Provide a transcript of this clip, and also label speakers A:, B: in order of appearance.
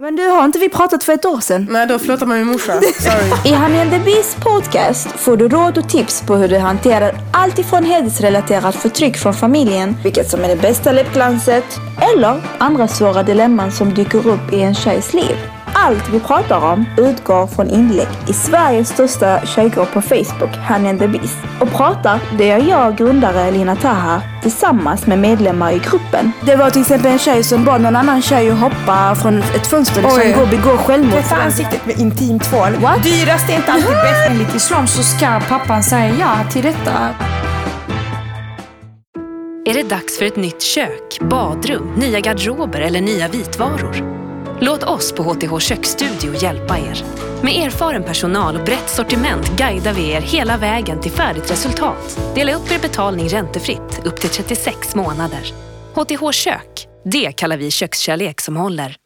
A: Men du, har inte vi pratat för ett år sedan?
B: Nej, då förlåter man min morsa. Sorry.
A: I and the Beast podcast får du råd och tips på hur du hanterar allt ifrån hedersrelaterat förtryck från familjen, vilket som är det bästa läppglanset, eller andra svåra dilemman som dyker upp i en tjejs liv. Allt vi pratar om utgår från inlägg i Sveriges största tjejgrupp på Facebook, Honey and the Beast. Och pratar, det gör jag, grundare Lina Taha, tillsammans med medlemmar i gruppen. Det var till exempel en tjej som bad någon annan tjej att hoppa från ett fönster
B: Oj.
A: liksom, gå och begå självmord.
B: Tvätta ansiktet med intim tvål.
A: What?
B: Dyrast är inte alltid bäst.
C: Enligt islam så ska pappan säga ja till detta.
D: Är det dags för ett nytt kök, badrum, nya garderober eller nya vitvaror? Låt oss på HTH Köksstudio hjälpa er. Med erfaren personal och brett sortiment guidar vi er hela vägen till färdigt resultat. Dela upp er betalning räntefritt upp till 36 månader. HTH Kök, det kallar vi kökskärlek som håller.